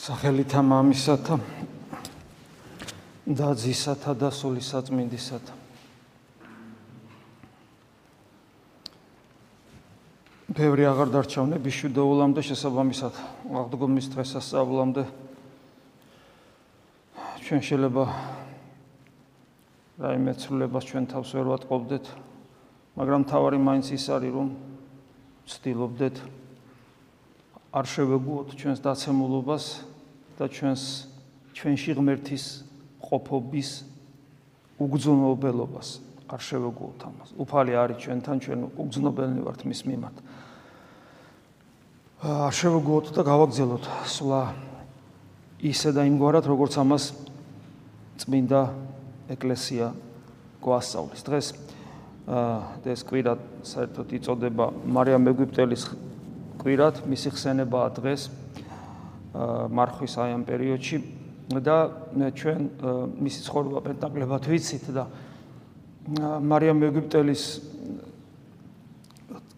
სახელითა მამისათა და ძისათა და სული საწმინდისათა. ბევრი აღარ დარჩავნები შვიდეულამდე შესაბამისად აღდგომის დღესასწაულამდე. ჩვენ შეიძლება რაიმე ცვლილებას ჩვენ თავს ვერ ვატყობდეთ მაგრამ თავარი მაინც ის არის რომ ცდილობდეთ არ შევეგუოთ ჩვენს დაცემულობას და ჩვენს ჩვენში ღმერთის ყოფობის უგზნობელობას არ შევეგუოთ ამას. უფალი არის ჩვენთან, ჩვენ უგზნობელნი ვართ მის მიმართ. არ შევეგუოთ და გავაგზავნოთ სვლა ისე და იმგვარად, როგორც ამას წმინდა ეკლესია გვასწავლის. დღეს აა ეს კვირა საერთოდ იწოდება მარიამ ეგვიპტელის კვირად, მისი ხსენებაა დღეს. მარხვის აი ამ პერიოდში. და ჩვენ მისი ცხოვრება პენტაკლებად ვიცით და მარიამ ეგვიპტელის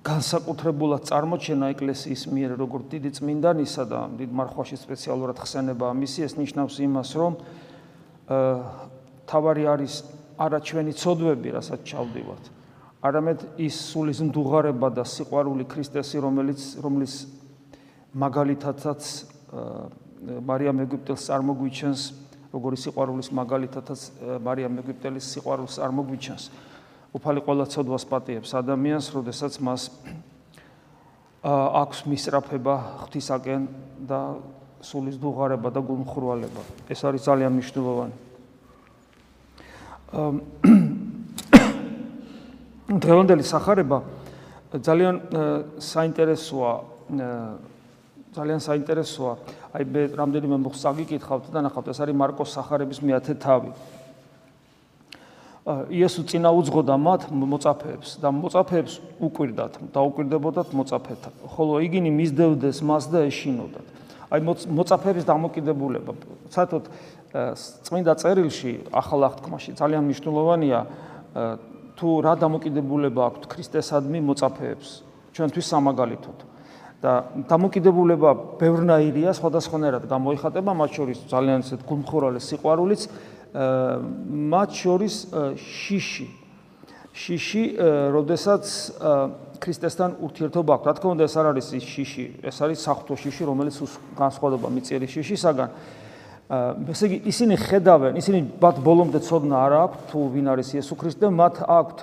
განსაკუთრებულად წარმოჩენა ეკლესიის მიერ როგორც დიდი წმინდანისა და დიდ მარხვაში სპეციალურად ხსენება მისი ეს ნიშნავს იმას რომ თავარი არის არა ჩვენი ცოდვები რასაც ჩავდივართ არამედ ის სულის მდუღარება და სიყვარული ქრისტესი რომელიც რომლის მაგალითათაც მარიამ ეგვიპტელს წარმოგვიჩენს, როგორი სიყვარულის მაგალითათაც მარიამ ეგვიპტელის სიყვარულს წარმოგვიჩენს. უფალი ყველა ცოდვას პატიებს ადამიანს, როდესაც მას აქვს მისწრაფება ღვთისაკენ და სულის დუღარება და გულმხრვალება. ეს არის ძალიან მნიშვნელოვანი. დღევანდელი სახარება ძალიან საინტერესოა ძალიან საინტერესოა. აი მე რამდენიმე მოხს წაგიკითხავთ და ნახავთ, ეს არის მარკოს სახარების მეათე თავი. იესო წინა უძღოდა მათ მოწაფეებს და მოწაფეებს უკვირდათ, დაუკვირდებოდათ მოწაფეთა. ხოლო იგინი მისდევდეს მას და ეშინოდათ. აი მოწაფეების დამოკიდებულება. საერთოდ წმინდა წერილში ახალ აღთქმაში ძალიან მნიშვნელოვანია თუ რა დამოკიდებულება აქვს ქრისტესადმი მოწაფეებს ჩვენთვის სამაგალითოდ. და დამოკიდებულება ბევრნაირია, სხვადასხვანაირად გამოიხატება, მათ შორის ძალიან ისეთ გულმხურვალე სიყვარულიც, მათ შორის შიში. შიში, როდესაც ქრისტესთან ურთიერთობა აქვს. რა თქმა უნდა, ეს არ არის ის შიში, ეს არის საფრთხო შიში, რომელიც განსხვავდება მიწიერი შიშისაგან. ესე იგი, ისინი ხედავენ, ისინი ბათ ბოლომდე ცოდნა არ აქვს, თუ ვინ არის იესო ქრისტე, მათ აქვთ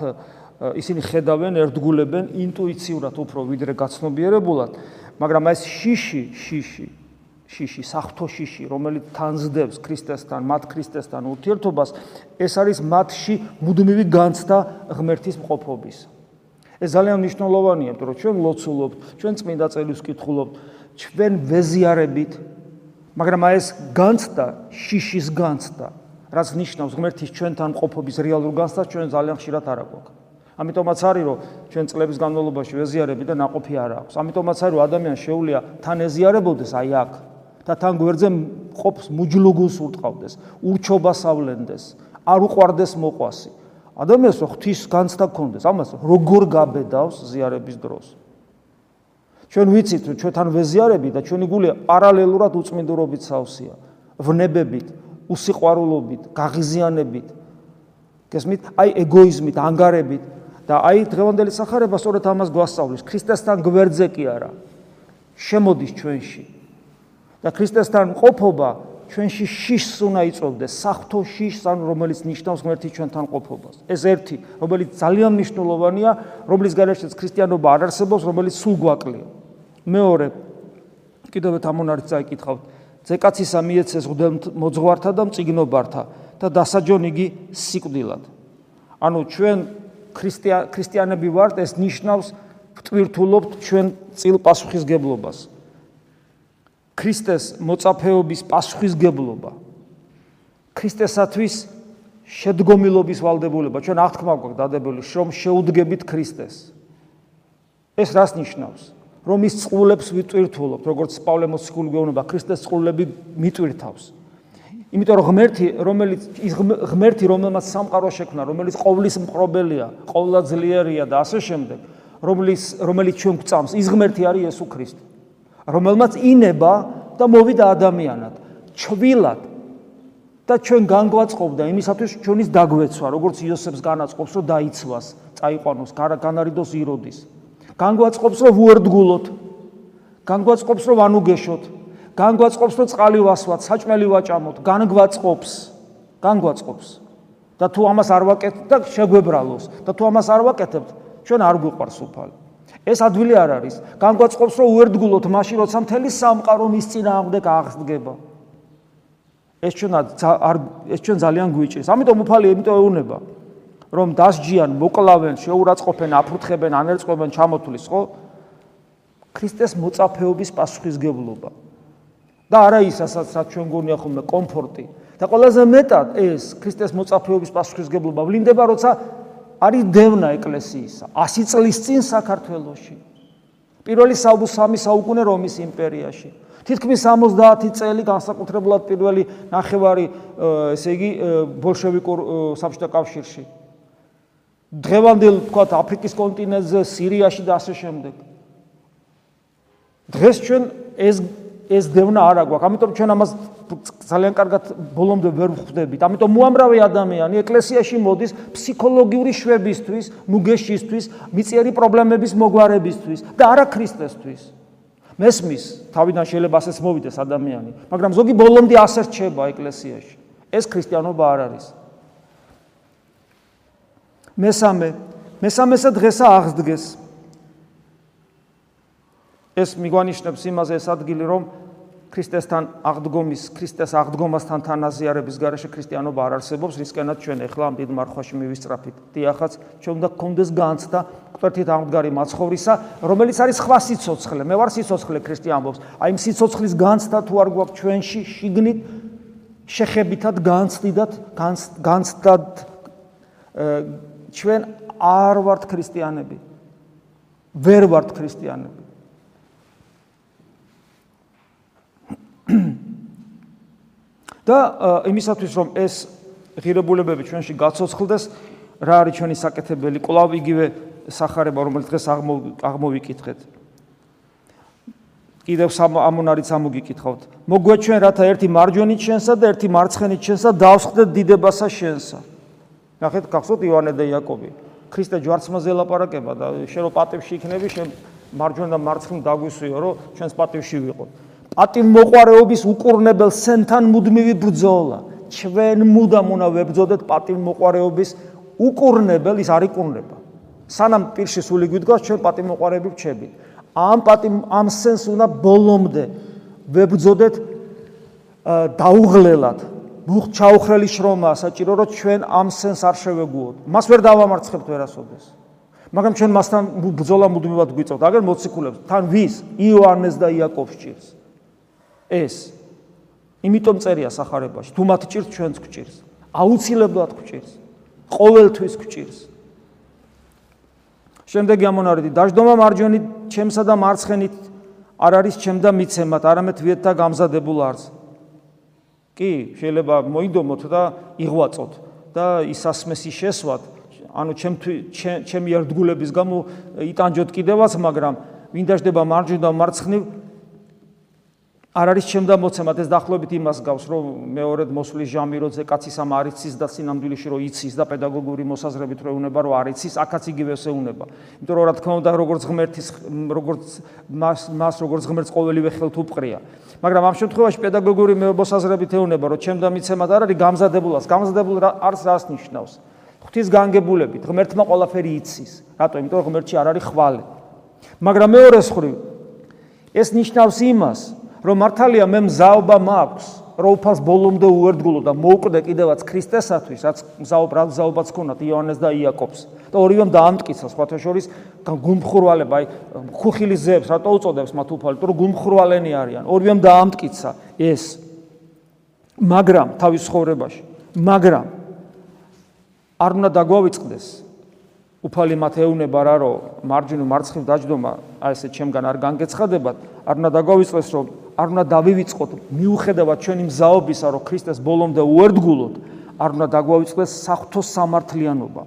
ისინი ხედავენ, ერთგულებენ ინტუიციურად უფრო ვიდრე გაცნობიერებულად, მაგრამ ეს შიში, შიში, შიში, საფრთხო შიში, რომელიც თანზდებს ქრისტესთან, მათ ქრისტესთან ურთიერთობას, ეს არის მათში მუდმივი განცდა ღმერთის მყოფობის. ეს ძალიან მნიშვნელოვანია, რომ ჩვენ ლოცულობთ, ჩვენ წმინდა წელს ვკითხულობთ, ჩვენ ვეზიარებით, მაგრამ ეს განცდა, შიშის განცდა, რაც ნიშნავს ღმერთის ჩვენთან მყოფობის რეალურ განცდას, ჩვენ ძალიან ხშირად არ აგვაქვს. ამიტომაც არის რომ ჩვენ წლების განმავლობაში ვეზიარები და ناقოფი არ აქვს. ამიტომაც არის რომ ადამიანს შეუძლია თან ეზიარებოდეს აი აქ და თან გვერდზე ყოფს მუჯლუგუს ურტყავდეს, ურჩობასავლენდეს, არ უყვარდეს მოყვასი. ადამიანს ღვთის განცდა გქონდეს, ამას როგორ გაბედავს ზიარების დროს. ჩვენ ვიცით, რომ ჩვენთან ვეზიარები და ჩვენი გული პარალელურად უწმინდურობით სავსეა, ვნებებით, უსიყვარულობით, გაღიზიანებით, გესმით? აი ეგოიზმით, ანგარებით, და აი დღევანდელი სახარება სწორედ ამას გვასწავლის. ქრისტესთან გვერდზე კი არა. შემოდის ჩვენში. და ქრისტესთან ყოფობა ჩვენში შიშს უნდა იწოვდეს საფრთხო შიშს ან რომელიც ნიშნავს ღმერთის ჩვენთან ყოფობას. ეს ერთი რომელიც ძალიან მნიშვნელოვანია რომლის გარშეც ქრისტიანობა არ არსებობს რომელიც სულ გვაკლია. მეორე კიდევ ერთ ამონარით წაიკითხავთ. ზეკაცისა მიეცეს ღდელ მოძღვართა და მწიგნობართა და დასაჯონიგი სიკვდილად. ანუ ჩვენ ქრისტიანები ვართ, ეს ნიშნავს ვტვირთულობთ ჩვენ წილ პასუხისგებლობას. ქრისტეს მოწაფეობის პასუხისგებლობა. ქრისტესათვის შედგომილობის ვალდებულება. ჩვენ აღთქმა გვაქვს დადებული, რომ შეუდგებით ქრისტეს. ეს რას ნიშნავს? რომ ის წყულებს ვიტვირთულობთ, როგორც პავლე მოციქული გვეუბნება, ქრისტეს წყულები მიტვირთავს. იმიტომ რომ ღმერთი, რომელიც ის ღმერთი, რომელმაც სამყარო შექმნა, რომელიც ყოვლის მყრობელია, ყოვლადძლიერია და ასე შემდეგ, რომელიც რომელიც ჩვენ გვწამს, ის ღმერთი არის იესო ქრისტე. რომელმაც ინება და მოვიდა ადამიანად, ჩვილად და ჩვენ განგვაწყობდა იმისათვის ჩვენის დაგვეცვა, როგორც იოსებს განაწყობს, რომ დაიცვას, წაიყვანოს, განარიდოს იროდის. განგვაწყობს, რომ ვუერთგულოთ. განგვაწყობს, რომ ვანუგეშოთ. განგვაწყობს, რომ წყალი ვასვათ, საჭმელი ვაჭამოთ, განგვაწყობს. განგვაწყობს. და თუ ამას არ ვაკეთებთ და შეგვებრალოს და თუ ამას არ ვაკეთებთ, ჩვენ არ გვიყვარს უფალი. ეს ადვილი არ არის. განგვაწყობს, რომ უერთგულოთ მაშინ, როცა მთელი სამყარო მის წინააღმდეგ აღსდგება. ეს ჩვენ არ ეს ჩვენ ძალიან გვიჭირს. ამიტომ უფალი იმიტომ ეუნება, რომ დასჯიან, მოკლავენ, შეურაცხყოფენ, აფრთხებენ, ანერწყობენ ჩამოთulis, ხო? ქრისტეს მოწაფეობის პასუხისგებლობა. და არა ის, რასაც ჩვენ გონია ხოლმე კომფორტი. და ყველაზე მეტად ეს ქრისტეს მოწაფეობის პასუხისგებლობა ვლინდება, როცა არის დევნა ეკლესიისა 100 წლის წინ საქართველოში. პირველი სამი საუკუნე რომის იმპერიაში. თითქმის 70 წელი განსაკუთრებულად პირველი ნახევარი ესე იგი ბოლშევიკურ საბჭოთა კავშირში. დღევანდელ თქვა აფრიკის კონტინენტზე, სირიაში და ასე შემდეგ. დღეს ჩვენ ეს ეს დევნა არ აგვაქვს. ამიტომ ჩვენ ამას ძალიან კარგად ბოლომდე ვერ ვხვდებით. ამიტომ მოამრავი ადამიანი ეკლესიაში მოდის ფსიქოლოგიური შვებისთვის, მუგეშისთვის, მიწიერი პრობლემების მოგვარებისთვის და არა ქრისტესთვის. მესმის, თავიდან შეიძლება ასეც მოვიდეს ადამიანი, მაგრამ ზოგი ბოლომდე ასე რჩება ეკლესიაში. ეს ქრისტიანობა არ არის. მესამე, მესამესა დღესა აღსდგეს. ეს მიგვანიშნებს იმაზე ეს ადგილი, რომ ქრისტესთან აღდგომის, ქრისტეს აღდგომასთან თანაზიარების გარეშე ქრისტიანობა არ არსებობს, რისკანაც ჩვენ ეხლა ამ დიდ მარხვაში მივისწრაფით. დიახაც, ჩვენ უნდა გქონდეს განცდა მკვეთრით აღმდგარი მაცხოვრისა, რომელიც არის სხვა სიცოცხლე. მე ვარ სიცოცხლე ქრისტიანობს. აი იმ სიცოცხლის განცდა თუ არ გვაქვს ჩვენში, შიგნით შეხებითად განცდიდათ, განცდად ჩვენ არ ვართ ქრისტიანები. ვერ ვართ ქრისტიანები. და იმისათვის რომ ეს ღირებულებები ჩვენში გაცოცხლდეს, რა არის ჩვენი საკეთებელი? კლავ იგივე სახარება, რომელიც დღეს აღმოვიკითხეთ. კიდევ ამონარიც ამოგიკითხავთ. მოგვეჩვენ რათა ერთი მარჯვენით შენსა და ერთი მარცხენით შენსა დავსხდეთ დიდებასა შენსა. ნახეთ, გახსოვთ ივანე და იაკობი. ქრისტე ჯვარცმაზე ლაპარაკება და შენ რო პატივში იქნები, შენ მარჯვენა და მარცხნივ დაგვისვიო, რომ ჩვენს პატივში ვიყო. პატიმოყარეობის უკურნებელ სენთან მუდმივი ბრძოლა. ჩვენ მუდამ უნდა ვებრძოდეთ პატიმოყარეობის უკურნებელ ის არ იკურნება. სანამ პირში სული გვიდგას ჩვენ პატიმოყარეები ვჩებით. ამ პატიმ ამ სენს უნდა ბოლომდე ვებრძოდეთ დაუღლელად. ბუხ ჩაუხრელი შრომა საჭირო რომ ჩვენ ამ სენს არ შევეგუოთ. მას ვერ დავამარცხებთ ვერასოდეს. მაგრამ ჩვენ მასთან ბრძოლა მუდმივად გვიწევთ. აგერ მოციქულებს თან ვის? იოანეს და იაკობს ჭირს. ეს. იმიტომ წერია сахарებაში თუ მათ ჭირს ჩვენც გჭირს აუცილებლად გჭირს ყოველთვის გჭირს შემდეგი ამონარიდი. დაждომა მარჯვენი ჩემსა და მარცხენით არ არის ჩემ და მიცემათ არამედ ვიეთთა გამზადებულ არს. კი შეიძლება მოიდომოთ და იღვაწოთ და ისასმესი შესვათ. ანუ ჩემ ჩემი ერთგულების გამო იტანჯოთ კიდევაც მაგრამ ვინ დაждდება მარჯვნიდან მარცხნივ არ არის ჩემდა მოცემად ეს დახლობით იმას გავს რომ მეორედ მოსვლის ჟამი როზე კაცის ამ არიცის და სინამდვილეში რომ იცის და პედაგოგური მოსაზრებით რომ ეუნება რომ არიცის აქაც იგივე ეუნება. იმიტომ რომ რა თქმა უნდა როგორც ღმერთის როგორც მას მას როგორც ღმერთს ყოველივე ხელთ უპყრია. მაგრამ ამ შემთხვევაში პედაგოგური მოსაზრებით ეუნება რომ ჩემდა მიცემად არ არის გამზადებულას. გამზადებულ არს რას ნიშნავს. ღვთის განგებულებით ღმერთმა ყველაფერი იცის. რატო? იმიტომ რომ ღმერთში არ არის ხვალე. მაგრამ მეორე მხრივ ეს ნიშნავს იმას რომ მართალია მე მზაობა მაქვს რომ უფალს ბოლომდე უერთგულო და მოუკვდე კიდევაც ქრისტესათვის რაც მზაობა მზაობაც ქონათ იოანეს და იაკობს. და ორივემ დაამტკიცა სხვათა შორის გუმხრვალება აი ხუხილის ზეებს რატო უწოდებს მათ უფალი? თუ გუმხრვალენი არიან ორივემ დაამტკიცა. ეს. მაგრამ თავის ხოვრებაში მაგრამ არ უნდა დაგვავიწყდეს. უფალი მათ ეუნება რა რომ მარჯვნივ მარცხნივ დაждდომა აი ესე ჩემგან არ განგეცხადებათ არ უნდა დაგვავიწყდეს რომ არ უნდა დავივიწყოთ მიუხედავად ჩვენი მზაობისა რომ ქრისტეს ბოლომდე უერთგულოთ არ უნდა დაგვავიწყდეს საფრთხო სამართლიანობა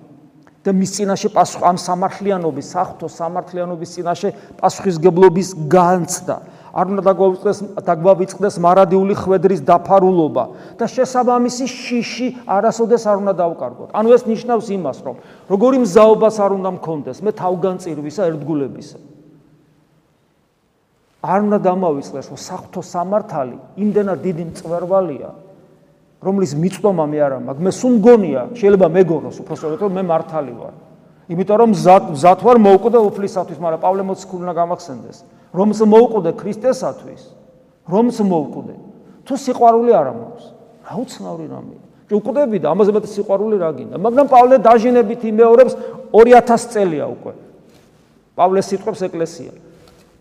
და მის წინაშე პასუხ ამ სამართლიანობის საფრთხო სამართლიანობის წინაშე პასუხისგებლობის განცდა არ უნდა დაგვაუწყდეს დაგვავიწყდეს მარადიული ხვედრის დაფარულობა და შესაბამისი შიში არასოდეს არ უნდა დავკარგოთ. ანუ ეს ნიშნავს იმას, რომ როგორი მზაობას არ უნდა მქონდეს მე თავგანწირვისა ერთგულებისა. არ უნდა დამავიწყდეს, რომ საფრთხო სამართალი იმდენად დიდი მწვერვალია, რომლის მიწვომა მე არა მაგ მე სულ მგონია, შეიძლება მეგონოს უბრალოდ რომ მე მართალი ვარ. იმიტომ რომ ზათ ვარ მოუკვდე უფლისათვის, მაგრამ პავლე მოციქული უნდა გამახსენდეს. რომს მოუკვდე ქრისტესათვის, რომს მოუკვდე. თუ სიყვარული არ ამობს, რა უცნაური რამეა. უკვდები და ამაზე მეტი სიყვარული რა გინდა. მაგრამ პავლე დაჟინებით იმეორებს 2000 წელია უკვე. პავლე სიტყვებს ეკლესია.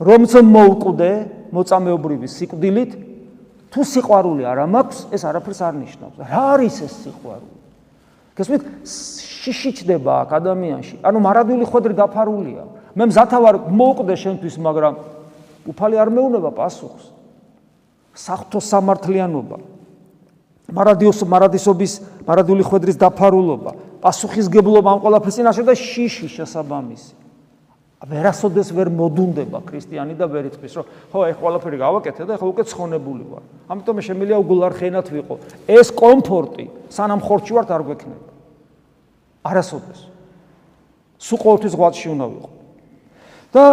რომს მოუკვდე მოწამეობრივი სიკვდილით, თუ სიყვარული არ ამაქვს, ეს არაფერს არ ნიშნავს. რა არის ეს სიყვარული? გასმით შიში ჩდება აქ ადამიანში. ანუ მარადული ხვედრი დაფარულია. მე მზათავარ მოუკვდე შენთვის, მაგრამ უფალი არ მეუნება პასუხს. საფრთხო სამართლიანობა. მარადიოს მარადისობის მარადული ხვედრის დაფარულობა, პასუხისგებლობა ამ ყველაფრის წინაშე და შიში შესაბამისი. ვერასოდეს ვერ მოდუნდება ქრისტიანი და ვერ იწვის, რომ ხო, ეს ყველაფერი გავაკეთე და ახლა უკვე ცხონებული ვარ. ამიტომ შემიძლია უგულარხენად ვიყო. ეს კომფორტი, სანამ ხორჩი ვართ არ გვექნება. არასოდეს. სულ ყოველთვის ღვაწში უნდა ვიყო. და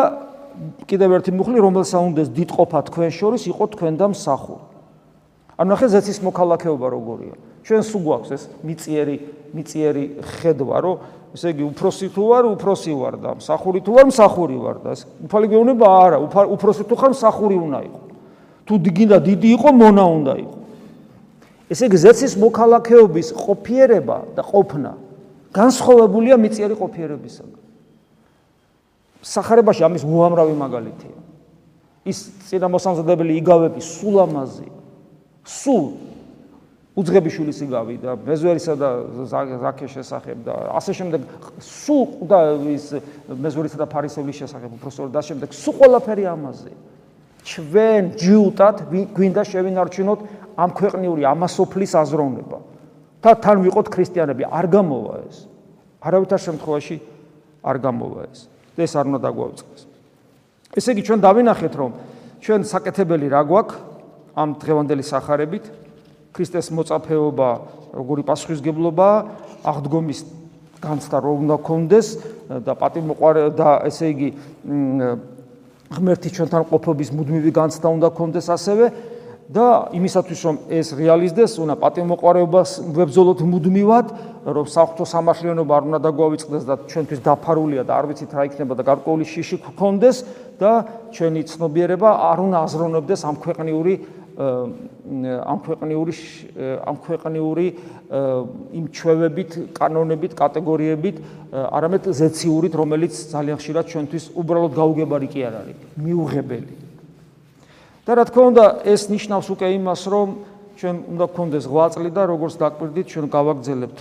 კიდევ ერთი მუხლი, რომელსაც უნდა დიდყოფა თქვენ შორის, იყო თქვენ და მსახური. ანუ ახლა ზეცის მოქალაქეობა როგორია? ჩვენ სულ გვაქვს ეს მიწიერი, მიწიერი ხედვა, რომ ესე იგი უფროსი თუ ვარ, უფროსი ვარ და მსახური თუ ვარ, მსახური ვარ და ეს უფალი გეუბნება არა, უფროსი თუ ხარ, მსახური უნდა იყო. თუ დგინდა დიდი იყო, მონა უნდა იყო. ესე იგი ზეცის მოქალაქეობის ყოფიერება და ყოფნა განსხვავებულია მიწიერი ყოფიერებისაგან. სახარებაში ამის უამრავი მაგალითია. ის წინამოსამზადებელი იგავები სულ ამაზია. სულ უძღებიშვილის იგავი და მეზვერისა და ზაქეს შესახებ და ასე შემდეგ სულ და ის მეზვერისა და ფარისევლის შესახებ უბრალოდ და შემდეგ სულ ყველაფერი ამაზე. ჩვენ ჯიუტად გვინდა შევინარჩუნოთ ამ ქვეყნიური ამასოფლის აზროვნება. და თან ვიყოთ ქრისტიანები. არ გამოვა ეს. არავითარ შემთხვევაში არ გამოვა ეს. და ეს არ უნდა დაგვაუწყდეს ესე იგი ჩვენ დავინახეთ რომ ჩვენ საკეთებელი რა გვაქვს ამ დღევანდელი სახარებით ქრისტეს მოწაფეობა როგორი პასუხისგებლობა აღდგომის განცდა რომ უნდა კონდეს და პატიმოყარე და ესე იგი ღმერთი ჩვენთან ყოფობის მუდმივი განცდა უნდა კონდეს ასევე და იმისათვის რომ ეს რეალიზდეს, უნდა პატიმოყარეობას ვებზოლოთ მუდმივად, რომ საფრთხო სამართლიანობა არ უნდა დაგვავიწყდეს და ჩვენთვის დაფარულია და არ ვიცით რა იქნება და გარკვეული შიში გქონდეს და ჩვენი ცნობიერება არ უნდა აზროვნებდეს ამ ქვეყნიური ამ ქვეყნიური ამ ქვეყნიური იმ ჩვევებით, კანონებით, კატეგორიებით, არამედ ზეციურით, რომელიც ძალიან ხშირად ჩვენთვის უბრალოდ გაუგებარი კი არ არის, მიუღებელი. და რა თქმა უნდა, ეს ნიშნავს უკვე იმას, რომ ჩვენ უნდა გქონდეს ღვაწლი და როგორც დაკვირდით, ჩვენ გავაგზელებთ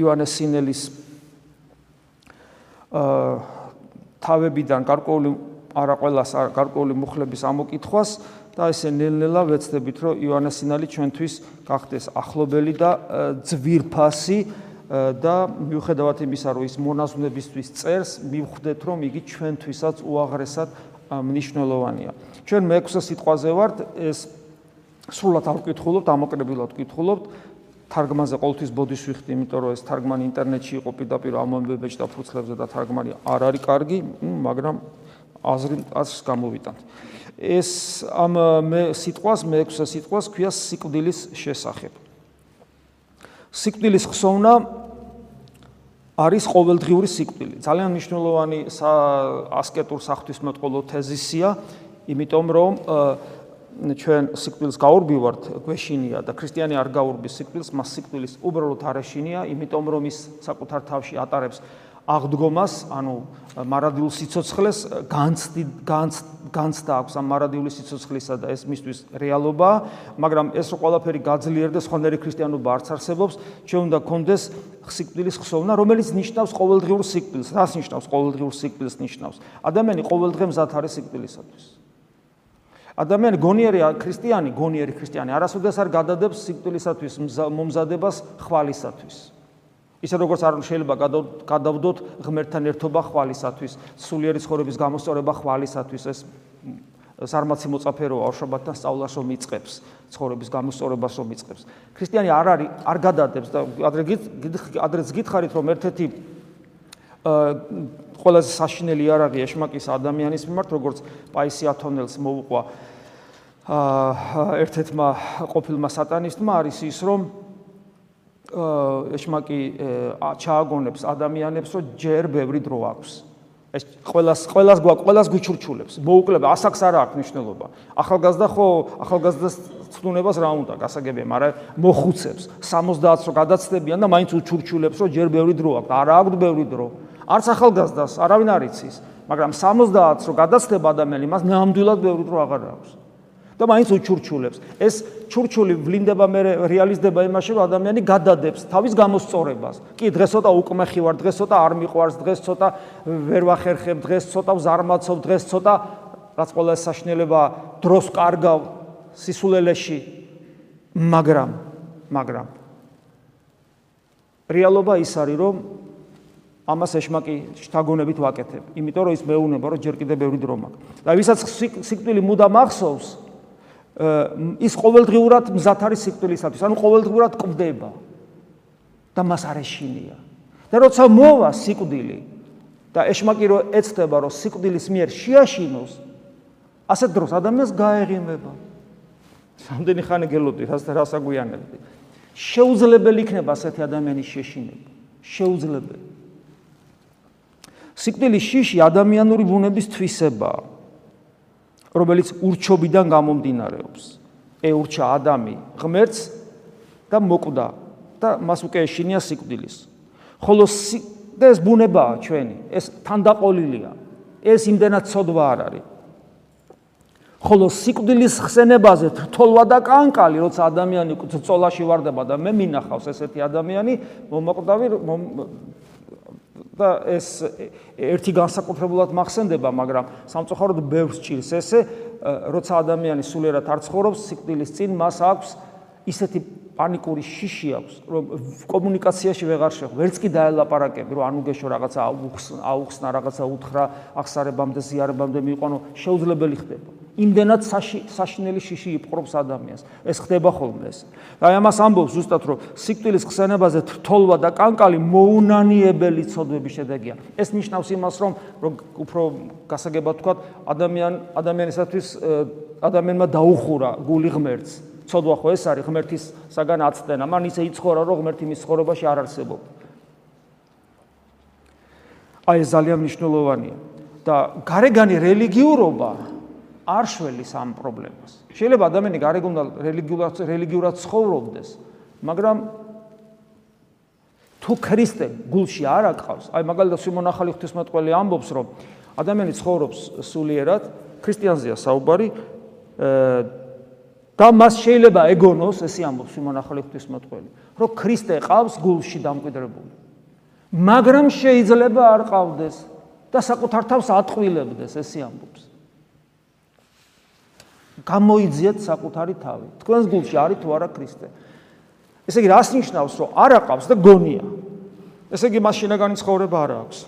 ივანეს სინელის აა თავებიდან გარკვეული არა ყოველას გარკვეული მუხლების ამოკითხვას და ესე ნელ-ნელა ვეცდებით, რომ ივანესინალი ჩვენთვის გახდეს ახლობელი და ძვირფასი და მიუხედავად იმისა, რომ ის მონაზვნებისთვის წერს, მივხვდეთ, რომ იგი ჩვენთვისაც უაღრესად მნიშვნელოვანია. ჩვენ მეექვსე სიტყვაზე ვართ, ეს სრულად არ ვკითხულობთ, ამოკრებულად ვკითხულობთ. თარგმანზე ყოველთვის ბოდის ვიხდი, იმიტომ რომ ეს თარგმანი ინტერნეტში იყო პირდაპირ ამომბებეჭ და ფუცლებზე და თარგმანი არ არის კარგი, მაგრამ აზრი აზრს გამოვიტანთ. ეს ამ მე სიტყვას მეექვსე სიტყვას ქვია სიკვდილის შესახებ. სიკვდილის ხსოვნა არის ყოველდღიური სიკვდილი. ძალიან მნიშვნელოვანი ასკეტურ საღვთისმეტყველო თეზისია, იმიტომ რომ ჩვენ სიკვდილს გაურბივართ, გვეშინია და ქრისტიანი არ გაურბის სიკვდილს, მას სიკვდილის უბრალოდ არ ეშინია, იმიტომ რომ ის საკუთარ თავში ატარებს აღდგომას, ანუ მარადიულ სიცოცხლეს განცდი განცდა აქვს ამ მარადიული სიცოცხლისა და ეს მისთვის რეალობაა, მაგრამ ეს ყველაფერი გაძლიერდეს, ხონერი ქრისტიანობა არც არსებობს, ჩვენ უნდა გქონდეს სიკვდილის ხსოვნა, რომელიც ნიშნავს ყოველდღიურ სიკვდილს. რას ნიშნავს ყოველდღიურ სიკვდილს ნიშნავს? ადამიანი ყოველდღე მზად არის სიკვდილისათვის. ადამიანი გონიერი ქრისტიანი, გონიერი ქრისტიანი არასოდეს არ გადადებს სიკვდილისათვის მომზადებას ხვალისათვის. ისე როგორც არ შეიძლება გადავდოთ ღმერთთან ერთობა ხვალისათვის, სულიერი ცხოვრების გამოსწორება ხვალისათვის ეს ზარმაცი მოწაფერო ავშაბათთან სწავლასო მიწებს, ცხოვრების გამოსწორებასო მიწებს. ქრისტიანი არ არის არ გადადებს და ადრე ადრეც გითხარით რომ ერთ-ერთი ყველაზე საშინელი არაღი ეშმაკის ადამიანის მიმართ, როგორც პაისი ათონელს მოუყვა აა ერთ-ერთმა ყოფილმა სატანისტმა არის ის, რომ ეშმაკი ჩააგონებს ადამიანებს, რომ ჯერ ბევრი დრო აქვს. ეს ყოველას ყოველას გვაქვს, ყოველას გვიჩურჩულებს. მოუკლება, ასაკს არ აქვს მნიშვნელობა. ახალგაზრდა ხო, ახალგაზრდას ცნუნებას რა უნდა, გასაგებია, მაგრამ მოხუცებს 70-ს რო გადაცდებიან და მაინც უჩურჩულებს, რომ ჯერ ბევრი დრო აქვს. არა აქვს ბევრი დრო. არც ახალგაზრდას არავინ არ იცის, მაგრამ 70-ს რო გადაცდება ადამიანი, მას ნამდვილად ბევრი დრო აღარ აქვს. და მაინც უჩურჩულებს. ეს ჩურჩული ვლინდება მე რეალიზდება იმაში, რომ ადამიანი გადადებს თავის გამოსწორებას. კი, დღეს ცოტა უკმეხი ვარ, დღეს ცოტა არ მიყვარს, დღეს ცოტა ვერ ვახერხებ, დღეს ცოტა ზარმაცობ, დღეს ცოტა რაც ყველა საშნელება დროს კარგავ სისულელეში. მაგრამ, მაგრამ რეალობა ის არის, რომ ამას ეშმაკი შთაგონებით ვაკეთებ, იმიტომ რომ ის მეუნება, რომ ჯერ კიდევ ბევრი დრო მაქვს. და ვისაც სიკვდილი მუდამ ახსოვს, ის ყოველდღიურად მზად არის სიკვდილისათვის, ანუ ყოველდღიურად კვდება და მას არ ეშინია. და როცა მოვა სიკვდილი და ეშმაკი რო ეცდება რომ სიკვდილის მიერ შეაშინოს, ასეთ დროს ადამიანს გაეღიმება. სამდენი ხანი გელოდი, რას რას აგვიანებდი. შეუძლებელი იქნება ასეთი ადამიანის შეშინება. შეუძლებელი. სიკვდილის შიში ადამიანური ბუნების თვისებაა. რომელიც ურჩობიდან გამომდინარეობს. ეურჩა ადამი ღმერთს და მოკვდა და მას უკვე ეშინია სიკვდილის. ხოლო და ეს ბუნებაა ჩვენი, ეს თანდაყოლილია. ეს იმდენად ცოდვა არ არის. ხოლო სიკვდილის ხსენებაზე თრთოლვა და კანკალი, როცა ადამიანი წოლაში ვარდება და მე მინახავს ესეთი ადამიანი, მომაკვდავი და ეს ერთი განსაკუთრებულად მახსენდება, მაგრამ სამწუხაროდ ბევრს ჭირს ესე, როცა ადამიანი სულიერად არ ცხოვრობს სიკვდილის წინ, მას აქვს ისეთი პანიკური შიში აქვს, რომ კომუნიკაციაში ვეღარ შეხვ. ვერც კი დაელაპარაკები, რომ ანუ გეშო რაღაცა აუხსნა, რაღაცა უთხრა, ახსარებამდე, ზიარებამდე მიყვანო, შეუძლებელი ხდება. იმდენად საშინელი შიში იპყრობს ადამიანს. ეს ხდება ხოლმე ეს. აი ამას ამბობს ზუსტად, რომ სიკვდილის ხსენებაზე თრთოლვა და კანკალი მოუნანიებელი ცოდვების შედეგია. ეს ნიშნავს იმას, რომ რომ უფრო გასაგებად ვთქვა, ადამიან ადამიანისათვის ადამიანმა დაუხურა გული ღმერთს. ცოდვა ხო ეს არის ღმერთის საგან აცდენა. მან ისე იცხოვრა, რომ ღმერთი მის ცხოვრებაში არ არსებობს. აი ეს ძალიან მნიშვნელოვანია. და გარეგანი რელიგიურობა არ შველის ამ პრობლემას. შეიძლება ადამიანი გარეგუნდა რელიგიურად რელიგიურად ცხოვრობდეს, მაგრამ თუ ქრისტე გულში არ აყავს, აი მაგალითად სიმონ ახალი ღვთისმეტყველი ამბობს, რომ ადამიანი ცხოვრობს სულიერად, ქრისტიანზეა საუბარი, და მას შეიძლება ეგონოს, ესე ამბობს სიმონ ახალი ღვთისმეტყველი, რომ ქრისტე ყავს გულში დამკვიდრებული. მაგრამ შეიძლება არ ყავდეს და საკუთარ თავს ატყვილებდეს, ესე ამბობს. გამოიძიეთ საკუთარი თავი. თქვენს გულში არის თუ არა ქრისტე? ესე იგი, რას ნიშნავს, რომ არ აყავს და გონია? ესე იგი, მას შინაგანი ცხოვრება არ აქვს.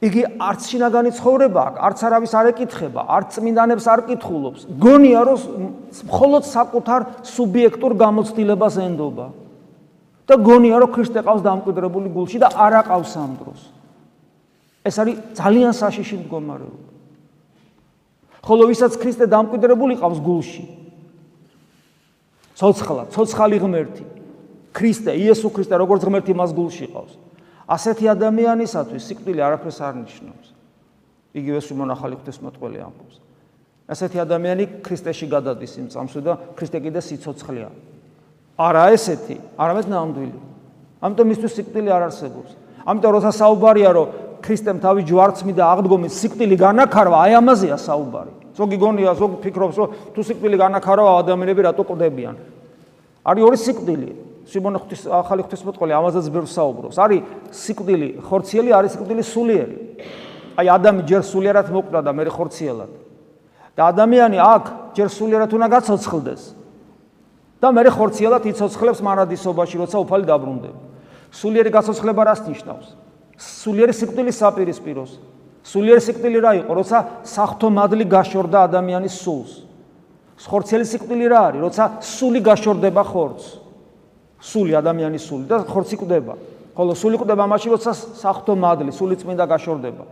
იგი არც შინაგანი ცხოვრება აქვს, არც არავის არ ეკითხება, არც წმინდანებს არ კითხულობს. გონია, რომ მხოლოდ საკუთარ სუბიექტურ გამოცდილებას ენდობა. და გონია, რომ ქრისტე ყავს დამკვიდრებული გულში და არ აყავს ამ დროს. ეს არის ძალიან საშიში მდგომარეობა. ხოლო ვისაც ქრისტე დამკვიდრებული ყავს გულში. ცოცხლა, ცოცხალი ღმერთი. ქრისტე, იესო ქრისტე, როგორც ღმერთი მას გულში ყავს. ასეთი ადამიანისათვის სიკვდილი არაფერს არ ნიშნავს. იგივე სიმონ ახალი ღვთისმოწყალე ამბობს. ასეთი ადამიანი ქრისტეში გადადის იმ წამსვე და ქრისტე კიდე სიცოცხლეა. არა ესეთი, არამედ ნამდვილი. ამიტომ მისთვის სიკვდილი არ არსებობს. ამიტომ როცა საუბარია რომ ქრისტემ თავი ჯვარცმი და აღდგომის სიკვდილი განახარვა, აი ამაზეა საუბარი. ზოგი გონია, ზოგი ფიქრობს, რომ თუ სიკვდილი განახარვა, ადამიანები რატო ყვდებიან? არის ორი სიკვდილი. სიმონ ღვთის ახალი ღვთისმოწყალე ამაზეც ბევრს საუბრობს. არის სიკვდილი ხორციელი, არის სიკვდილი სულიერი. აი ადამი ჯერ სულიერად მოკვდა და მე ხორციელად. და ადამიანი აქ ჯერ სულიერად უნდა გაცოცხლდეს. და მე ხორციელად იცოცხლებს მარადისობაში, როცა უფალი დაბრუნდება. სულიერი გაცოცხლება რას ნიშნავს? სულიერი სიკვდილის საპირისპიროს. სულიერი სიკვდილი რა იყო? როცა სახთო მადლი გაშორდა ადამიანის სულს. ხორცელი სიკვდილი რა არის? როცა სული გაშორდება ხორცს. სული ადამიანის სული და ხორცი კვდება. ხოლო სული კვდება მაშინ როცა სახთო მადლი, სული წმინდა გაშორდება.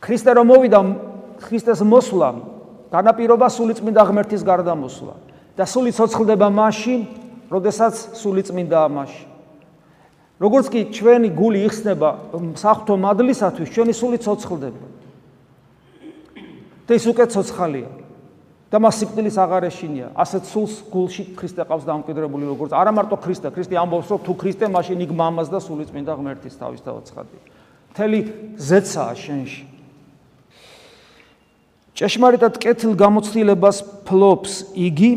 ქრისტე რომ მოვიდა ქრისტეს მოსვლამ, განაპირობა სული წმინდა ღმერთის გარდამოსვლა და სული ცოცხლდება მაშინ, როდესაც სული წმინდა მაშინ. როგორც კი ჩვენი გული იხსნება სახთო მადლისათვის, ჩვენი სული ცოცხლდება. და ის უკვე ცოცხალია. და მას სიკვდილის აღარ ეშინია. ასეთ სულს გულში ქრისტე ყავს დამკვიდრებული როგორც არა მარტო ქრისტე, ქრისტე ამბობს, რომ თუ ქრისტე მაშინ იქ მამას და სულიწმინდა ღმერთის თავის დავაცხადი. მთელი ზეცაა შენში. ჭეშმარიტად კეთილ გამოცდილებას ფლობს იგი,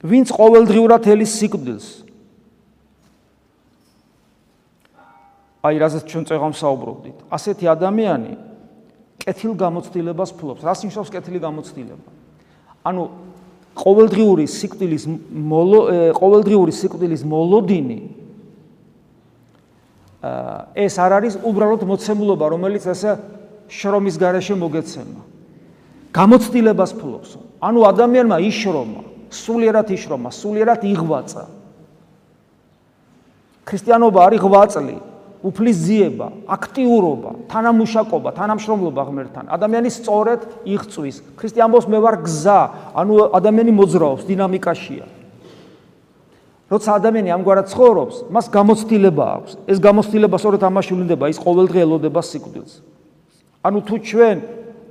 ვინც ყოველდღიურად ელის სიკვდილს. აი, რასაც ჩვენ წეღამ საუბრობდით. ასეთი ადამიანი კეთილ გამოცდილებას ფლობს. რას ნიშნავს კეთილი გამოცდილება? ანუ ყოველდღიური სიკვდილის ყოველდღიური სიკვდილის მოლოდინი ეს არ არის უბრალოდ მოცემულობა, რომელიც ესე შრომის garaშე მოგეცემა. გამოცდილებას ფლობს. ანუ ადამიანმა იშრომა, სულიერად იშრომა, სულიერად იღვაცა. ქრისტიანობა არის ღვაწლი, უფლის ძიება, აქტიურობა, თანამუშაკობა, თანამშრომლობა ღმერთთან. ადამიანი სწორედ იღწვის. ქრისტიანობს მე ვარ გზა, ანუ ადამიანი მოძრაობს, დინამიკაშია. როცა ადამიანი ამგვარად ცხოვრობს, მას გამოცდილება აქვს. ეს გამოცდილება სწორედ ამაში ვლინდება, ის ყოველდღე ელოდება სიკვდილს. ანუ თუ ჩვენ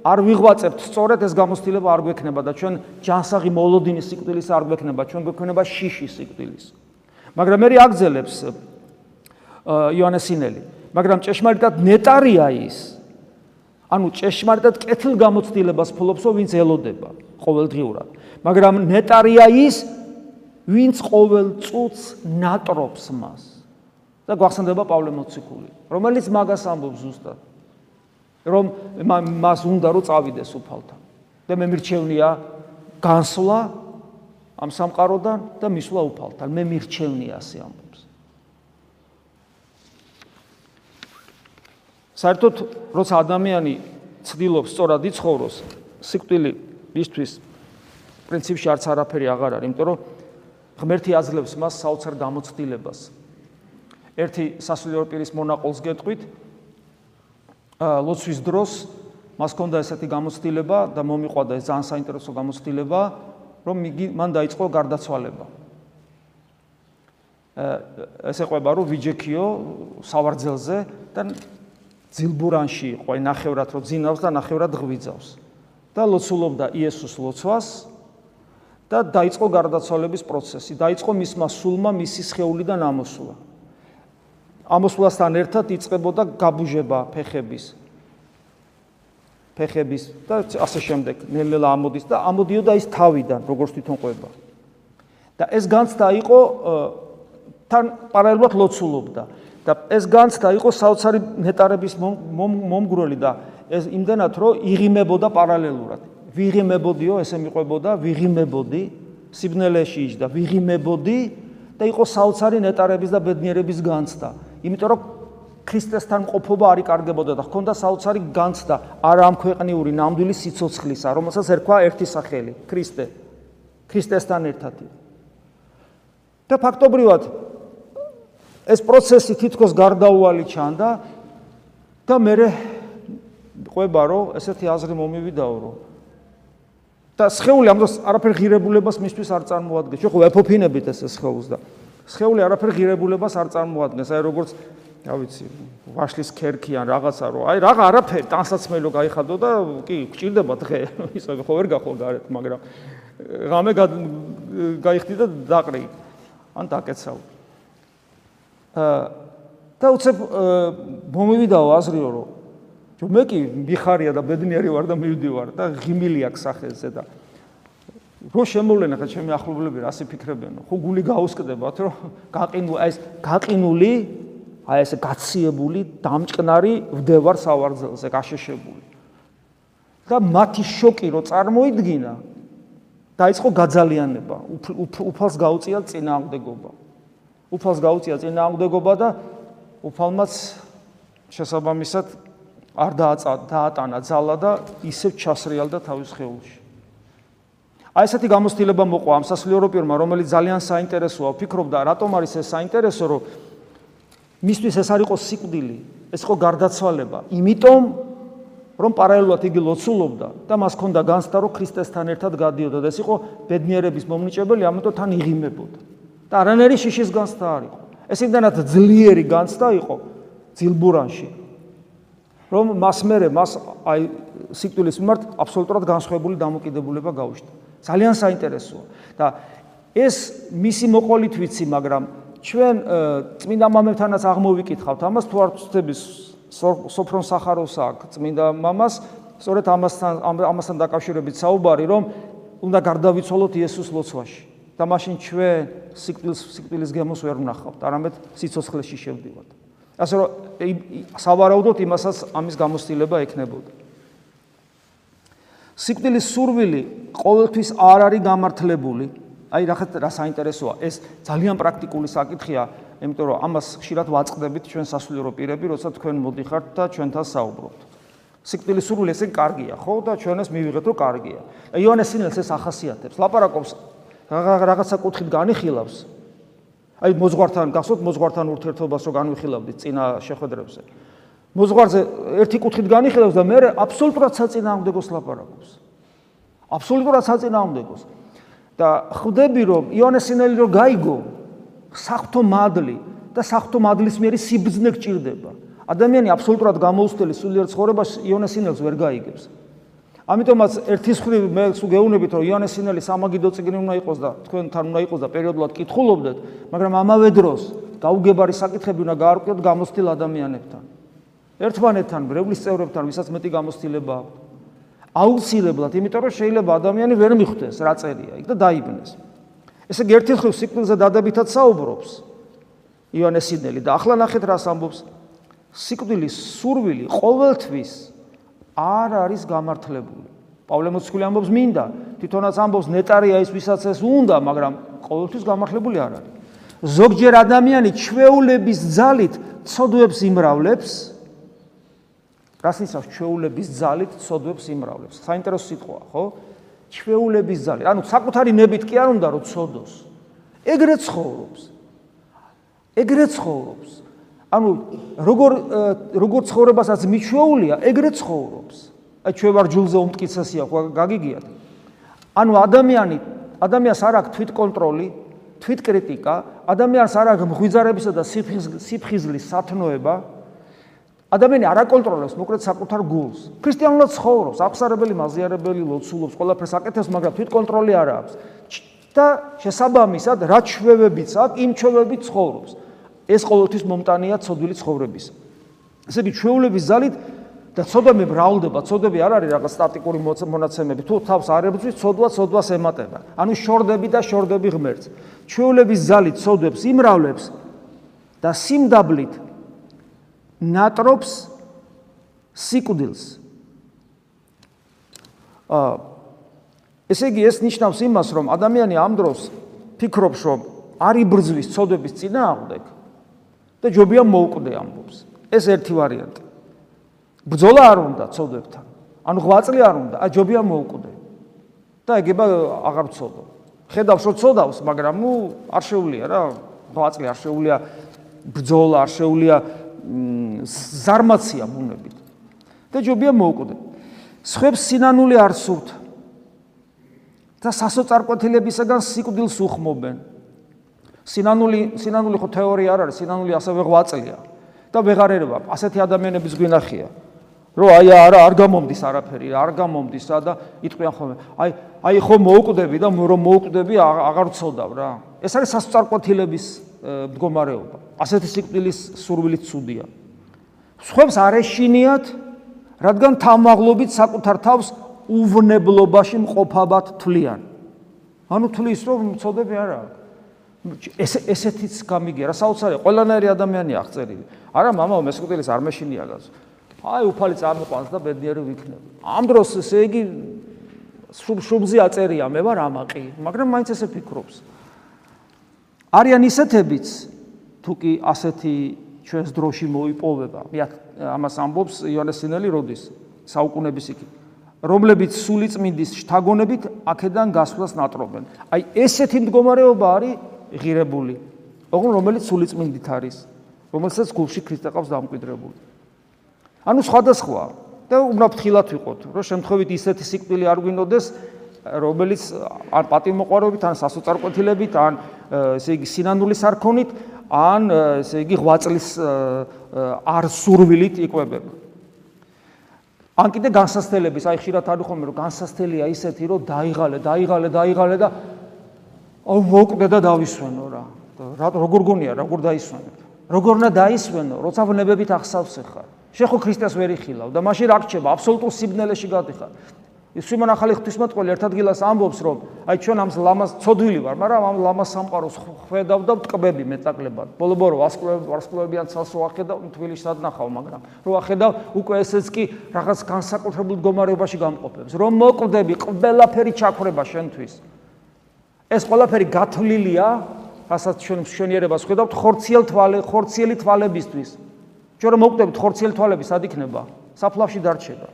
არ ვიღვაწებთ სწორედ ეს გამოცდილება არ გვექნება და ჩვენ ჯანსაღი მოლოდინის სიკვდილის არ გვექნება, ჩვენ გვექნება შიში სიკვდილის. მაგრამ მე აგზელებს იოანესინელი. მაგრამ ჭეშმარიტად ნეტარია ის. ანუ ჭეშმარიტად კეთილ გამოცდილებას ფლობსო, ვინც ელოდება ყოველდღიურად. მაგრამ ნეტარია ის, ვინც ყოველ წუთს ნატრობს მას. და გვახსენდება პავლე მოციქული, რომელიც მაგას ამბობს ზუსტად. რომ მას უნდა რომ წავიდეს უფალთან. და მე მირჩევნია განსვლა ამ სამყაროდან და მისვლა უფალთან. მე მირჩევნია ასე ამბობს. საერთოდ როცა ადამიანი ცდილობს სწორად იცხოვროს, სიკვდილი ისთვის პრინციპში არც არაფერი აღარ არის, იმიტომ რომ ღმერთი აძლევს მას საოცარ გამოცდილებას. ერთი სასულიერო პირის მონაყოლს გეტყვით, ლოცვის დროს მას ჰქონდა ესეთი გამოცდილება და მომიყვადა ეს ძალიან საინტერესო გამოცდილება, რომ იგი მან დაიწყო გარდაცვალება. ესე ყვება რომ ვიჯექიო სავარძელზე და ძილბურანში იყო, აი ნახევრად რო ძინავს და ნახევრად ღვიძავს. და ლოცულობდა იესოს ლოცვას და დაიწყო გარდაცვალების პროცესი. დაიწყო მისმა სულმა მისი სხეულიდან ამოსვლა. ამოსვლასთან ერთად იწყებოდა გაბუჟება ფეხების. ფეხების და ასე შემდეგ, ნელ-ნელა ამოდის და ამოდიოდა ის თავიდან, როგორც თვითონ ყვება. და ეს განცდა იყო თან პარალელურად ლოცულობდა. და ეს განცდა იყო საოცარი ნეტარების მომგვრელი და ეს იმდანაც რომ იღიმებოდა პარალელურად. ვიღიმებოდიო, ესე მიყვებოდა, ვიღიმებოდი, სიბნელეში იჯდა, ვიღიმებოდი და იყო საოცარი ნეტარების და ბედნიერების განცდა. იმიტომ რომ ქრისტესთან ყოფობა არ იკარგებოდა და ჰქონდა საოცარი განცდა არა ამ ქვეყნიური ნამდვილი სიცოცხლისა, რომელსაც ერქვა ერთი სახელი, ქრისტე. ქრისტესთან ერთად. და ფაქტობრივად ეს პროცესი თითქოს გარდაუვალი ჩანდა და მე ყვება რომ ესეთი აზრი მომივიდაო რომ და სხეული ამ დროს არაფერ ღირებულებას მისთვის არ წარმოადგენს. შეხო ეფოფინებით ეს სხეულს და სხეული არაფერ ღირებულებას არ წარმოადგენს. აი როგორც რა ვიცი, ვაშლის ქერქი ან რაღაცა რომ აი რაღა არაფერი ტანსაცმელო გაიხადო და კი გჭირდება დღე ისე ხო ვერ გახო გარეთ, მაგრამ ღამე გაიხდი და დაყრი. ან დაკეცავ. და უცებ მომივიდაო აზრიო რომ ჯო მე კი მიხარია და ბედნიერი ვარ და მივდივარ და ღიმილი აქვს სახეზე და რო შემოვლენა ხა ჩემი ახლობლები რასი ფიქრებენო ხო გული გაუსკდებათ რომ გაყინულ აი ეს გაყინული აი ეს გაციებული დამჭკნარი ვდევარ სავარძელზე გაშეშებული. და მათი შოკი რო წარმოიდგინა დაიწყო გაძალიანება უფალს გაუწია წინააღმდეგობა უფალს გაუწია წინააღმდეგობა და უფალმაც შესაბამისად არ დაატანა ძალა და ისევ ჩასრიალდა თავის ხეულში. აი ესეთი გამოცდილება მოყვა ამ სასულიერო პირმა, რომელიც ძალიან საინტერესოა, ფიქრობდა, რატომ არის ეს საინტერესო, რომ მისთვის ეს არ იყო სიკვდილი, ეს იყო გარდაცვალება. იმიტომ რომ პარალელურად იგი ლოცულობდა და მას ჰქონდა განცდა, რომ ქრისტესთან ერთად გადიოდა და ეს იყო ბედნიერების მომნიჭებელი, ამიტომ თან იღიმებოდა. და არანაირი შიშის განცდა არ იყო. ეს იმდანაც ძლიერი განცდა იყო ძილბურანში. რომ მას მერე მას აი სიკვდილის მიმართ აბსოლუტურად განსხვავებული დამოკიდებულება გაუჩნდა. ძალიან საინტერესოა და ეს მისი მოყოლით ვიცი, მაგრამ ჩვენ წმინდა მამებთანაც აღმოვიკითხავთ ამას თუ არ ვწდები სოფრონ სახაროვს აქ წმინდა მამას სწორედ ამასთან ამასთან დაკავშირებით საუბარი რომ უნდა გარდავიცვალოთ იესოს ლოცვაში და მაშინ ჩვენ სიკვდილის სიკვდილის გემოს ვერ ვნახავთ არამედ სიცოცხლეში შევდივართ. ასე რომ სავარაუდოდ იმასაც ამის გამოცდილება ექნებოდა. სიკვდილის სურვილი ყოველთვის არ არის გამართლებული. აი რა რა საინტერესოა. ეს ძალიან პრაქტიკული საკითხია იმიტომ რომ ამას ხშირად ვაწყდებით ჩვენ სასულიერო პირები როცა თქვენ მოდიხართ და ჩვენთან საუბრობთ. სიკვდილის სურვილი ესე კარგია ხო? და ჩვენ ეს მივიღეთ რომ კარგია. იოანეს სინელს ეს ახასიათებს. ლაპარაკობს რაღაცა კუთხით განიხილავს. აი მოზღვართან გახსოვთ მოზღვართან ურთიერთობას რო განვიხილავდით წინა შეხვედრებზე. მოზღვარზე ერთი კუთხით განიხილავს და მე აბსოლუტურად საწინააღმდეგოს ლაპარაკობს. აბსოლუტურად საწინააღმდეგოს. და ხვდები რომ იონესინელი რო გაიგო საფრთხო მადლი და საფრთხო მადლის მეერი სიბზნე გჭირდება. ადამიანი აბსოლუტურად გამოუცდელი სულიერ ცხოვრებას იონესინელს ვერ გაიგებს ამიტომაც ერთის ხრი მე სულ გეუბნებით რომ იონესინელი სამაგიდო წიგნი უნდა იყოს და თქვენთან უნდა იყოს და პერიოდულად კითხულობდეთ მაგრამ ამავე დროს გაუგებარი საკითხები უნდა გაარკვიოთ გამოცდილ ადამიანებთან. ერთმანეთთან ბრევლის წევრებთან ვისაც მეტი გამოცდილება აქვს აუცილებლად, იმიტომ რომ შეიძლება ადამიანი ვერ მიხვდეს რა წერია იქ და დაიბნეს. ესე იგი ერთი ხრივ სიკვდილზე დადებითად საუბრობს. იონეს სინელი და ახლა ნახეთ რას ამბობს. სიკვდილის სურვილი ყოველთვის არ არის გამართლებული. პავლე მოციქული ამბობს მინდა, თვითონაც ამბობს ნეტარია ის ვისაც ეს უნდა, მაგრამ ყოველთვის გამართლებული არ არის. ზოგჯერ ადამიანი ჩვეულების ძალით ცოდვებს იმრავლებს, რას ნიშნავს ჩვეულების ძალით ცოდვებს იმრავლებს? საინტერესო სიტყვა, ხო? ჩვეულების ძალით. ანუ საკუთარი ნებით კი არ უნდა რომ ცოდოს. ეგრე ცხოვრობს. ეგრე ცხოვრობს. ანუ როგორ როგორ ცხოვრებასაც მიჩვეულია, ეგრე ცხოვრობს. აი ჩვენ ვარ ჯულზე უმტკიცესია, ხო გაგიგიათ? ანუ ადამიანი ადამიანს არ აქვს თვითკონტროლი, თვითკრიტიკა, ადამიანს არ აქვს მღვიძარებისა და სიფხიზლის სათნოება, ადამიანი არ აკონტროლებს მოკლედ საკუთარ გულს. ქრისტიანულად ცხოვრობს, აღსარებელი, მაზიარებელი, ლოცულობს, ყველაფერს აკეთებს, მაგრამ თვითკონტროლი არ აქვს. და შესაბამისად, რა ჩვევებიც აქვს, იმ ჩვევებით ცხოვრობს. ეს ყოველთვის მომტანია ცოდვილი ცხოვრების. ესე იგი, ჩვეულების ძალით და ცოდვები მრავლდება, ცოდვები არ არის რაღაც სტატიკური მონაცემები, თუ თავს არ ებრძვის, ცოდვა ცოდვას ემატება. ანუ შორდები და შორდები ღმერთს. ჩვეულების ძალით ცოდვებს იმრავლებს და სიმდაბლით ნატრობს სიკვდილს. აა ესე იგი ეს ნიშნავს იმას, რომ ადამიანი ამ დროს ფიქრობს, რომ არ იბრძვის ცოდების წინააღმდეგ და ჯობია მოუკვდე ამბობს. ეს ერთი ვარიანტი. ბრძოლა არ უნდა ცოდებთან. ანუ ღვაწლი არ უნდა, ა ჯობია მოუკვდე. და ეგება აღარ ცოდო. ხედავს რომ ცოდავს, მაგრამ ნუ არ შეუულია რა, ღვაწლი არ შეუულია, ბრძოლა არ შეუულია ზარმაცია მუნებით. და ჯობია მოუკვდე. სხვებს სინანული არ სურთ. და სასოწარკვეთილებისაგან სიკვდილს უხმობენ. სინანული სინანული ხო თეორია არ არის, სინანული ასევე ღვაწლია. და ვეღარერება, ასეთი ადამიანების გვინახია. რომ აი არა არ გამომდის არაფერი, არ გამომდის რა და იტყვიან ხოლმე. აი აი ხო მოუკვდები და რომ მოუკვდები აღარ წოდავ რა. ეს არის სასწარკვეთილების მდგომარეობა. ასეთი სიკვდილის სურვილი ცუდია. სხვებს არ ეშინიათ, რადგან თამაღლობით საკუთარ თავს უვნებლობაში მყოფავად თვლიან. ანუ თვლის რომ წოდები არა. ეს ესეთიც გამიგია რა საოცარია, ყველანაირი ადამიანი აღწერილი. არა мама მესკუტილის არ მეშინია გაზ. აი უფალი წარმოყვანს და ბედნიერი ვიქნები. ამ დროს ესე იგი შუბზე აწერია მე ვარ ამაყი, მაგრამ მაინც ესე ფიქრობს. არიან ისეთებიც თუ კი ასეთი ჩვენს დროში მოიპოვება. მე ამას ამბობს იონეს სინელი როდის საუკუნების იქით. რომლებიც სულიწმინდის შთაგონებით აქედან გასვლას ნატრობენ. აი ესეთი მდგომარეობა არის ღირებული. ოღონ რომელიც სულიწმინდით არის, რომელსაც გულში ქრისტე ყავს დამკვიდრებული. ანუ სხვადასხვა და უბრალოდ ხილათ ვიყოთ, რომ შემთხვევით ისეთი სიკვდილი არ გვინოდეს, რომელიც ან პატიმოყარობით, ან სასოწარკვეთილებით, ან ესე იგი სინანულის არქონით, ან ესე იგი ღვაწლის არ სურვილით იყვებება. ან კიდე განსასწელების, აი ხშირად არის ხოლმე რომ განსასწელია ისეთი, რომ დაიღალე, დაიღალე, დაიღალე და აუ მოკვდე და დავისვენო რა. რა როგორ გონია, როგორ დაისვენო? როგორ უნდა დაისვენო, როცა ვნებებით ახსავს ხარ. შენ ხო ქრისტეს ვერ იხილავ და მაშინ რა რჩება? აბსოლუტურ სიბნელეში გადიხარ. სიმონ ახალი ღვთისმოწყალე ერთ ადგილას ამბობს რომ აი ჩვენ ამ ლამას ცოდვილი ვარ, მაგრამ ამ ლამას სამყაროს ხვედავ და ტკბები მეტაკლებად. ბოლო-ბოლო ვარსკვლავებიან ცალს რო ახედავ, თბილისში სადნახავ, მაგრამ რო ახედავ, უკვე ესეც კი რაღაც განსაკუთრებულ მდგომარეობაში გამყოფებს. რომ მოკვდები, ყველაფერი ჩაქრება შენთვის. ეს ყველაფერი გათვლილია, რასაც ჩვენ მშვენიერებას ხედავთ ხორციელ თვალე, ხორციელი თვალებისთვის. ჩვენ რომ მოკვდებით ხორციელი თვალები სად იქნება? საფლავში დარჩება.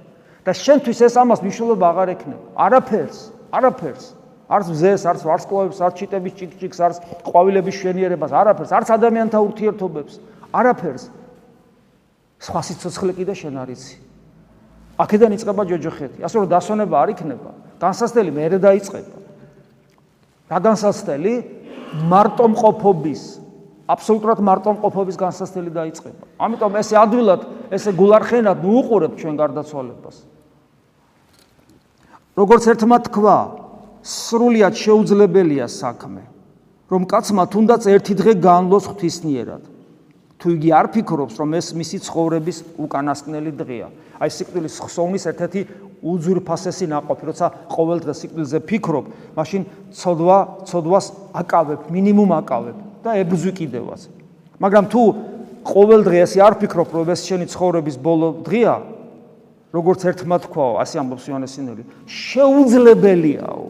და შენთვის ეს ამას მნიშვნელობა აღარ ექნება. არაფერს, არაფერს. არც მზეს, არც ვარსკვლავებს, არც ჩიტების ჭიქჭიქს, არც ყვავილების შვენიერებას, არაფერს, არც ადამიანთა ურთიერთობებს, არაფერს. სხვა სიცოცხლე კიდე შენ არიცი. აქედან იწყება ჯოჯოხეთი. ასე რომ დასვენება არ იქნება. განსასწრელი მეერე დაიწყება. რა განსასწრელი? მარტომყოფობის აბსოლუტურად მარტომყოფობის განსასწრელი დაიწყება. ამიტომ ესე ადვილად, ესე გულარხენად უუყურებ ჩვენ გარდაცვალებას. როგორც ერთმა თქვა, სრულიად შეუძლებელია საქმე, რომ კაცმა თუნდაც ერთი დღე განლოს ღვთისნიერად. თუ იგი არ ფიქრობს, რომ ეს მისი ცხოვრების უკანასკნელი დღეა. აი სიკვდილის ხსოვნის ერთ-ერთი უძვირფასესი ناყოფი, როცა ყოველ დღე სიკვდილზე ფიქრობ, მაშინ ცოდვა, ცოდვას აკავებ, მინიმუმ აკავებ და ებრძვი კიდევაც. მაგრამ თუ ყოველ დღე ასე არ ფიქრობ, რომ ეს შენი ცხოვრების ბოლო დღეა, როგორც ერთმა თქვა, ასე ამბობს იოანეს სინელი, შეუძლებელიაო,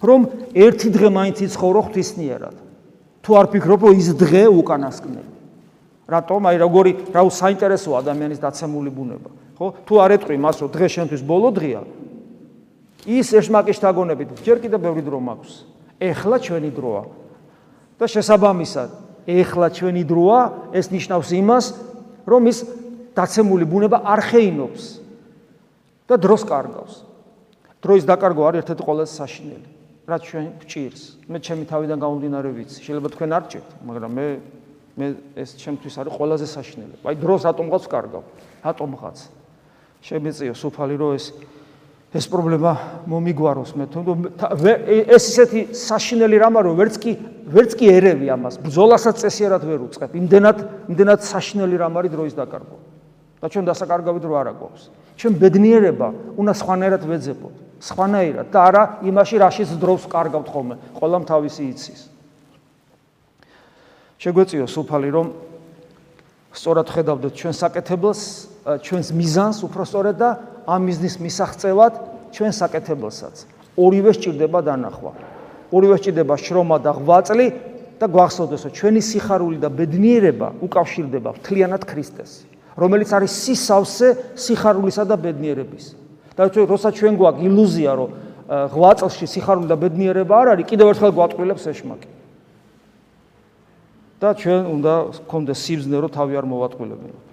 რომ ერთი დღე მაინც იცხოვრო ღვთისნიერად. თუ არ ფიქრობ, რომ ის დღე უკანასკნელი. რატომ? აი, როგორი, რა საინტერესო ადამიანის დაცემული ბუნება. ხო? თუ არ ეტყვი მას, რომ დღე შენთვის ბოლო დღეა, ის ეშმაკის თაგონებით ჯერ კიდევ ბევრი დრო მაქვს. ეხლა ჩვენი დროა. და შესაბამისად, ეხლა ჩვენი დროა, ეს ნიშნავს იმას, რომ ის დაცემული ბუნება არ ხეინობს და დროს კარგავს. დროის დაკარგვა არის ერთ-ერთი ყველაზე საშინელი, რაც ჩვენ გვჭირს. მე ჩემი თავიდან გამომდინარე ვიცი, შეიძლება თქვენ არ ჭირთ, მაგრამ მე მე ეს ჩემთვის არის ყველაზე საშინელი. აი დროს ატომღაც კარგავ, ატომღაც. შემეწიო სუფალი რომ ეს ეს პრობლემა მომიგვაროს მე თუნდ ეს ისეთი საშინელი რამა რომ ვერც კი ვერც კი ერევი ამას. ბზოლასაც წესიერად ვერ უწებ იმდენად იმდენად საშინელი რამა არის დროის დაკარგვა. და ჩვენ დასაკარგავი დრო არ აგვაქვს. ჩვენ ბედნიერება უნდა სხვანაირად ვეძებოთ. სხვანაირად. და არა იმაში რაშიც დროს კარგავთ ხოლმე. ყველამ თავისი იცის. შეგვეციო სუფალი რომ სწორად ხედავდეთ ჩვენ საკეთებელს ჩვენს მიზანს უფრო სწორად და ამ მიზნის მისაღწევად ჩვენ საკეთებელსაც ორივე სჭირდება დანახვა. ორივე სჭირდება შრომა და ღვაწლი და გვახსოვდეს რომ ჩვენი სიხარული და ბედნიერება უკავშირდება მთლიანად ქრისტეს, რომელიც არის სისავსე სიხარულისა და ბედნიერების. და როცა ჩვენ გვაქვს ილუზია რომ ღვაწლში სიხარული და ბედნიერება არ არის, კიდევ ერთხელ გვატყილებს ეშმაკი. და ჩვენ უნდა გქონდეს სიბზნე რომ თავი არ მოვატყილებინოთ.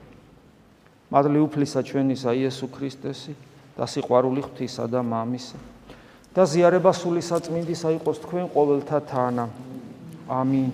მადლი უფლისა ჩვენისა იესო ქრისტესი და სიყვარული ღვთისა და მამისა და ზიარება სული საწმინდისა იყოს თქვენ ყოველთა თანა. ამინ